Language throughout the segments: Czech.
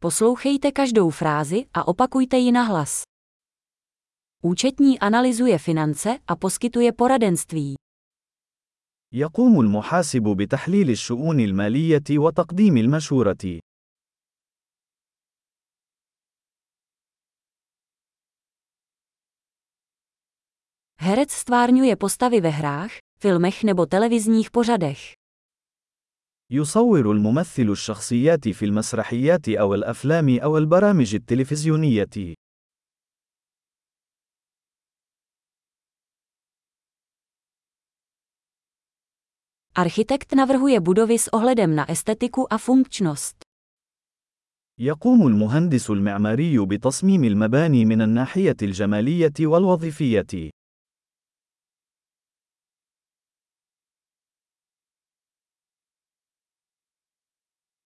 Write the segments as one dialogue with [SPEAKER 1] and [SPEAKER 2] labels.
[SPEAKER 1] Poslouchejte každou frázi a opakujte ji nahlas. Účetní analyzuje finance a poskytuje poradenství.
[SPEAKER 2] يقوم المحاسب بتحليل الشؤون المالية وتقديم المشورة.
[SPEAKER 1] Herec stvárňuje postavy ve hrách, filmech nebo televizních pořadech.
[SPEAKER 2] يصور الممثل الشخصيات في المسرحيات أو الأفلام أو البرامج التلفزيونية.
[SPEAKER 1] Architekt navrhuje budovy s ohledem na estetiku a funkčnost.
[SPEAKER 2] يقوم المهندس المعماري بتصميم المباني من الناحية الجمالية والوظيفية.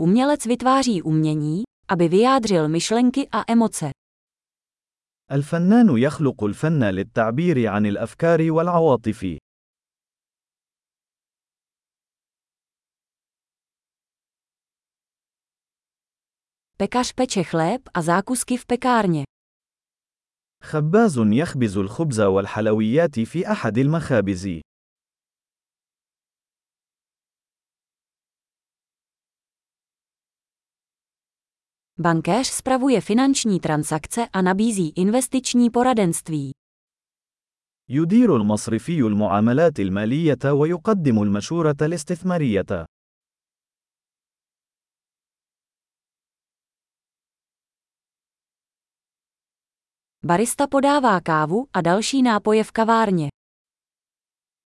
[SPEAKER 1] Umělec vytváří umění, aby vyjádřil myšlenky a emoce.
[SPEAKER 2] الفنان يخلق الفن للتعبير عن الأفكار والعواطف.
[SPEAKER 1] Pekař peče chléb a zákusky v pekárně.
[SPEAKER 2] خباز يخبز الخبز والحلويات في أحد المخابز.
[SPEAKER 1] Bankéř spravuje finanční transakce a nabízí investiční poradenství.
[SPEAKER 2] يدير المصرفي المعاملات المالية ويقدم المشورة الاستثمارية.
[SPEAKER 1] Barista podává kávu a další nápoje v kavárně.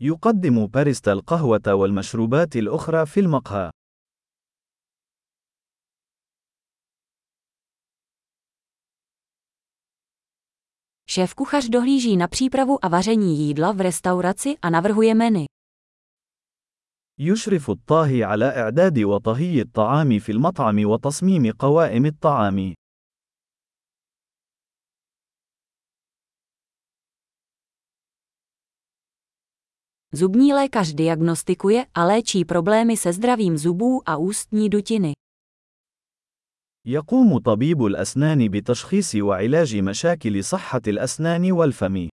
[SPEAKER 2] يقدم باريستا القهوة والمشروبات الأخرى في المقهى.
[SPEAKER 1] Šéf-kuchař dohlíží na přípravu a vaření jídla v restauraci a navrhuje menu.
[SPEAKER 2] يشرف الطاهي على إعداد وطهي الطعام في المطعم وتصميم قوائم الطعام.
[SPEAKER 1] Zubní lékař diagnostikuje a léčí problémy se zdravím zubů a ústní dutiny.
[SPEAKER 2] يقوم طبيب الأسنان بتشخيص وعلاج مشاكل صحة الأسنان والفم.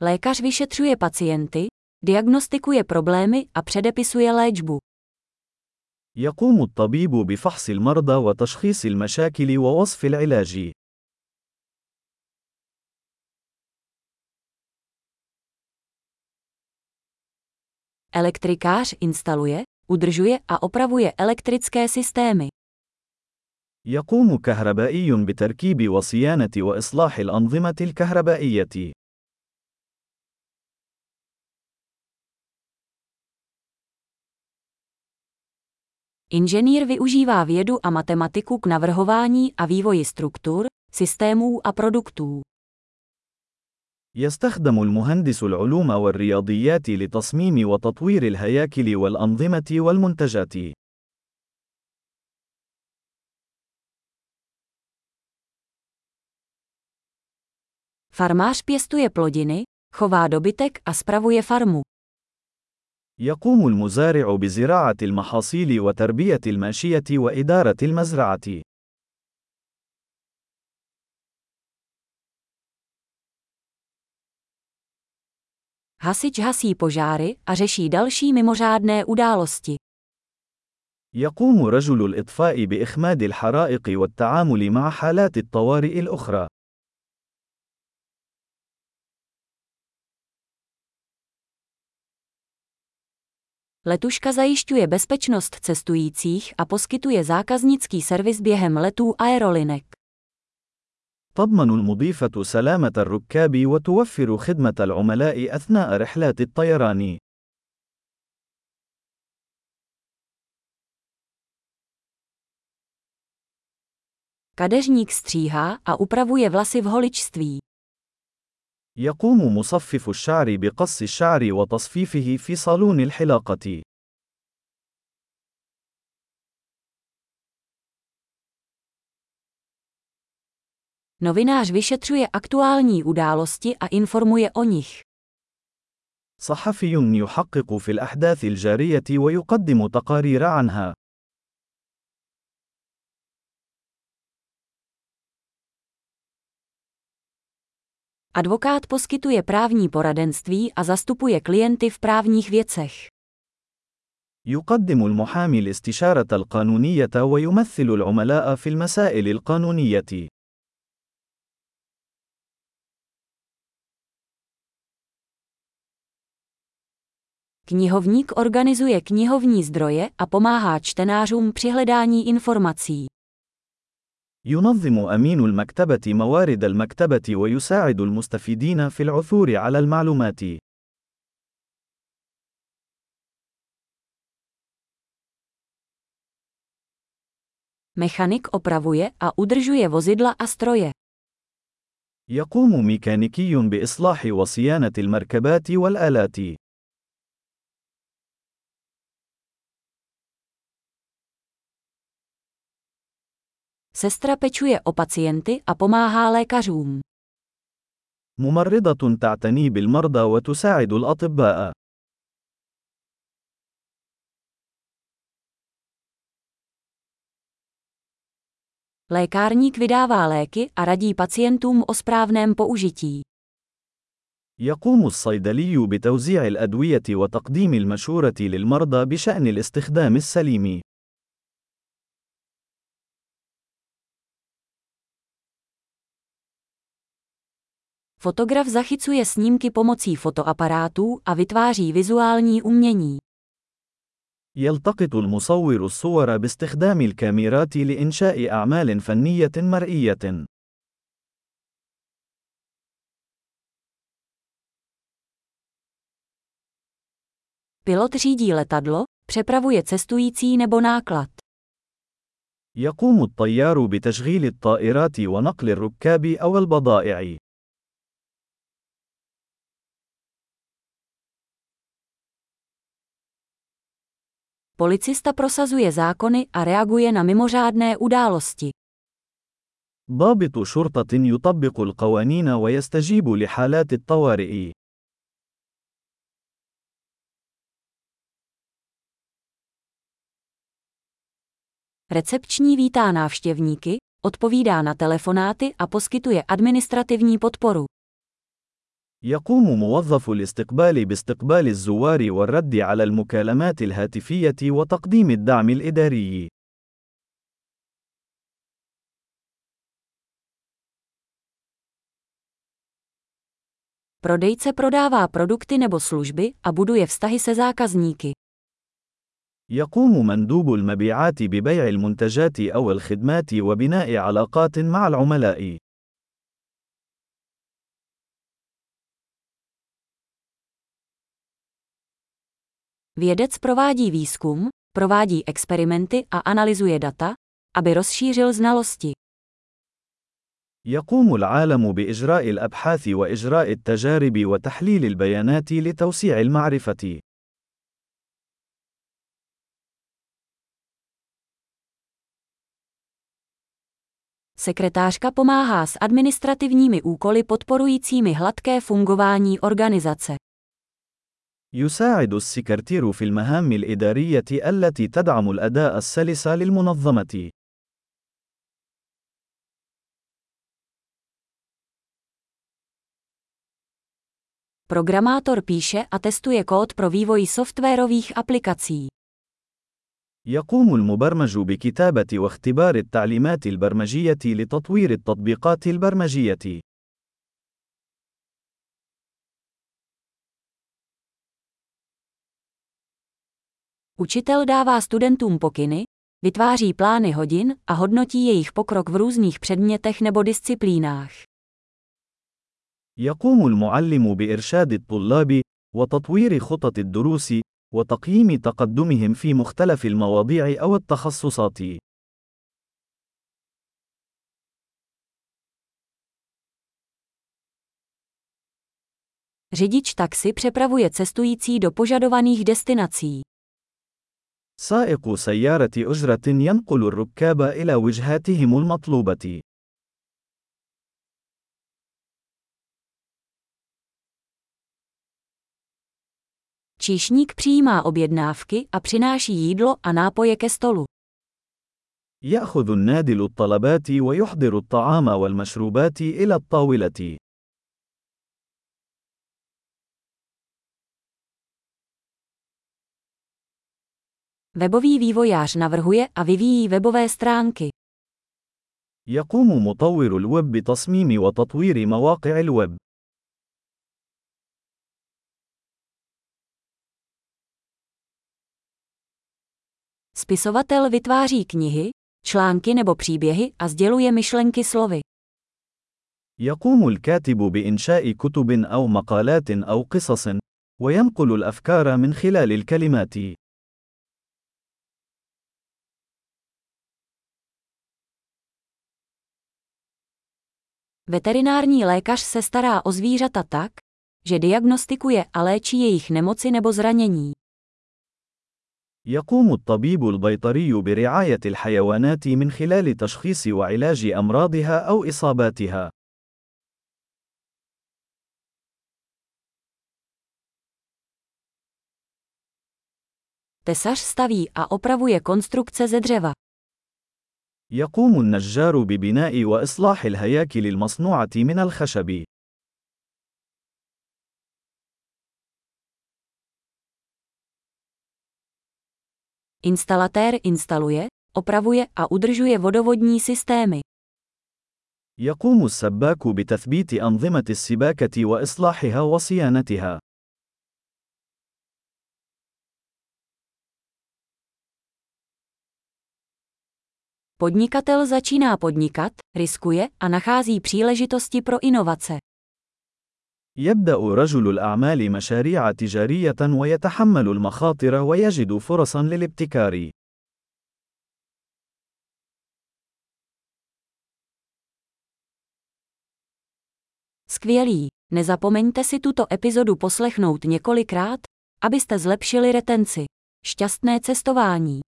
[SPEAKER 1] Lékař vyšetřuje pacienty, diagnostikuje problémy a předepisuje léčbu.
[SPEAKER 2] يقوم الطبيب بفحص المرضى وتشخيص المشاكل ووصف العلاج.
[SPEAKER 1] Elektrikář instaluje, udržuje a opravuje elektrické systémy.
[SPEAKER 2] يقوم كهربائي بتركيب وصيانة وإصلاح الأنظمة الكهربائية.
[SPEAKER 1] Inženýr využívá vědu a matematiku k navrhování a vývoji struktur, systémů a produktů.
[SPEAKER 2] يستخدم المهندس العلوم والرياضيات لتصميم وتطوير الهياكل والأنظمة والمنتجات.
[SPEAKER 1] Farmář pěstuje plodiny, chová dobytek a spravuje farmu.
[SPEAKER 2] يقوم المزارع بزراعة المحاصيل وتربية الماشية وإدارة المزرعة.
[SPEAKER 1] Hasič hasí požáry a řeší další mimořádné události.
[SPEAKER 2] يقوم رجل الإطفاء بإخماد الحرائق والتعامل مع حالات الطوارئ الأخرى.
[SPEAKER 1] Letuška zajišťuje bezpečnost cestujících a poskytuje zákaznický servis během letů aerolinek.
[SPEAKER 2] تضمن المضيفة سلامة الركاب وتوفر خدمة العملاء أثناء رحلات الطيران.
[SPEAKER 1] Kadeřník stříhá a upravuje vlasy v holičství.
[SPEAKER 2] يقوم مصفف الشعر بقص الشعر وتصفيفه في صالون الحلاقة.
[SPEAKER 1] Novinář vyšetřuje aktuální události a informuje o nich.
[SPEAKER 2] صحفي يحقق في الأحداث الجارية ويقدم تقارير عنها.
[SPEAKER 1] Advokát poskytuje právní poradenství a zastupuje klienty v právních věcech.
[SPEAKER 2] يقدم المحامي الاستشارة القانونية ويمثل العملاء في المسائل القانونية.
[SPEAKER 1] Knihovník organizuje knihovní zdroje a pomáhá čtenářům při hledání informací.
[SPEAKER 2] ينظم أمين المكتبة موارد المكتبة ويساعد المستفيدين في العثور على المعلومات.
[SPEAKER 1] Mechanik opravuje a udržuje vozidla a stroje.
[SPEAKER 2] يقوم ميكانيكي بإصلاح وصيانة المركبات والآلات.
[SPEAKER 1] Sestra pečuje o pacienty a pomáhá lékařům.
[SPEAKER 2] ممرضة تعتني بالمرضى وتساعد الأطباء.
[SPEAKER 1] Lékárník vydává léky a radí pacientům o správném použití.
[SPEAKER 2] يقوم الصيدلي بتوزيع الأدوية وتقديم المشورة للمرضى بشأن الاستخدام السليم.
[SPEAKER 1] Fotograf zachycuje snímky pomocí fotoaparátů a vytváří vizuální umění.
[SPEAKER 2] يلتقط المصور الصور باستخدام الكاميرات لإنشاء أعمال فنية مرئية.
[SPEAKER 1] Pilot řídí letadlo, přepravuje cestující nebo náklad.
[SPEAKER 2] يقوم الطيار بتشغيل الطائرات ونقل الركاب أو البضائع.
[SPEAKER 1] Policista prosazuje zákony a reaguje na mimořádné události.
[SPEAKER 2] ضابط شرطة يطبق القوانين ويستجيب لحالات الطوارئ.
[SPEAKER 1] Recepční vítá návštěvníky, odpovídá na telefonáty a poskytuje administrativní podporu.
[SPEAKER 2] يقوم موظف الاستقبال باستقبال الزوار والرد على المكالمات الهاتفية وتقديم الدعم الإداري.
[SPEAKER 1] Prodejce prodává produkty nebo služby a buduje vztahy se zákazníky.
[SPEAKER 2] يقوم مندوب المبيعات ببيع المنتجات أو الخدمات وبناء علاقات مع العملاء.
[SPEAKER 1] Vědec provádí výzkum, provádí experimenty a analyzuje data, aby rozšířil znalosti.
[SPEAKER 2] يقوم العالم بإجراء الأبحاث وإجراء التجارب وتحليل البيانات لتوسيع المعرفة.
[SPEAKER 1] Sekretářka pomáhá s administrativními úkoly podporujícími hladké fungování organizace.
[SPEAKER 2] يساعد السكرتير في المهام الإدارية التي تدعم الأداء السلس للمنظمة.
[SPEAKER 1] Programátor píše a testuje kód pro vývoj softwarových aplikací.
[SPEAKER 2] يقوم المبرمج بكتابة واختبار التعليمات البرمجية لتطوير التطبيقات البرمجية.
[SPEAKER 1] Učitel dává studentům pokyny, vytváří plány hodin a hodnotí jejich pokrok v různých předmětech nebo disciplínách.
[SPEAKER 2] يقوم المعلم بإرشاد الطلاب وتطوير خطط الدروس وتقييم تقدمهم في مختلف المواضيع أو التخصصات.
[SPEAKER 1] Řidič taxi přepravuje cestující do požadovaných destinací.
[SPEAKER 2] سائق سيارة أجرة ينقل الركاب إلى وجهاتهم المطلوبة.
[SPEAKER 1] Číšník přijímá objednávky a přináší jídlo a nápoje ke stolu.
[SPEAKER 2] يأخذ النادل الطلبات ويحضر الطعام والمشروبات إلى الطاولة.
[SPEAKER 1] Webový vývojář navrhuje a vyvíjí webové stránky.
[SPEAKER 2] يقوم مطور الويب بتصميم وتطوير مواقع الويب.
[SPEAKER 1] Spisovatel vytváří knihy, články nebo příběhy a sděluje myšlenky slovy.
[SPEAKER 2] يقوم الكاتب بإنشاء كتب أو مقالات أو قصص، وينقل الأفكار من خلال الكلمات.
[SPEAKER 1] Veterinární lékař se stará o zvířata tak, že diagnostikuje a léčí jejich nemoci nebo zranění.
[SPEAKER 2] يقوم الطبيب البيطري برعاية الحيوانات من خلال تشخيص وعلاج أمراضها أو إصاباتها.
[SPEAKER 1] Tesař staví a opravuje konstrukce ze dřeva.
[SPEAKER 2] يقوم النجار ببناء وإصلاح الهياكل المصنوعة من الخشب.
[SPEAKER 1] Instalatér instaluje, opravuje a udržuje vodovodní systémy.
[SPEAKER 2] يقوم السباك بتثبيت أنظمة السباكة وإصلاحها وصيانتها.
[SPEAKER 1] Podnikatel začíná podnikat, riskuje a nachází příležitosti pro inovace.
[SPEAKER 2] يبدأ رجل الأعمال مشاريع تجارية ويتحمل المخاطر ويجد فرصا للابتكار.
[SPEAKER 1] Skvělý! Nezapomeňte si tuto epizodu poslechnout několikrát, abyste zlepšili retenci. Šťastné cestování!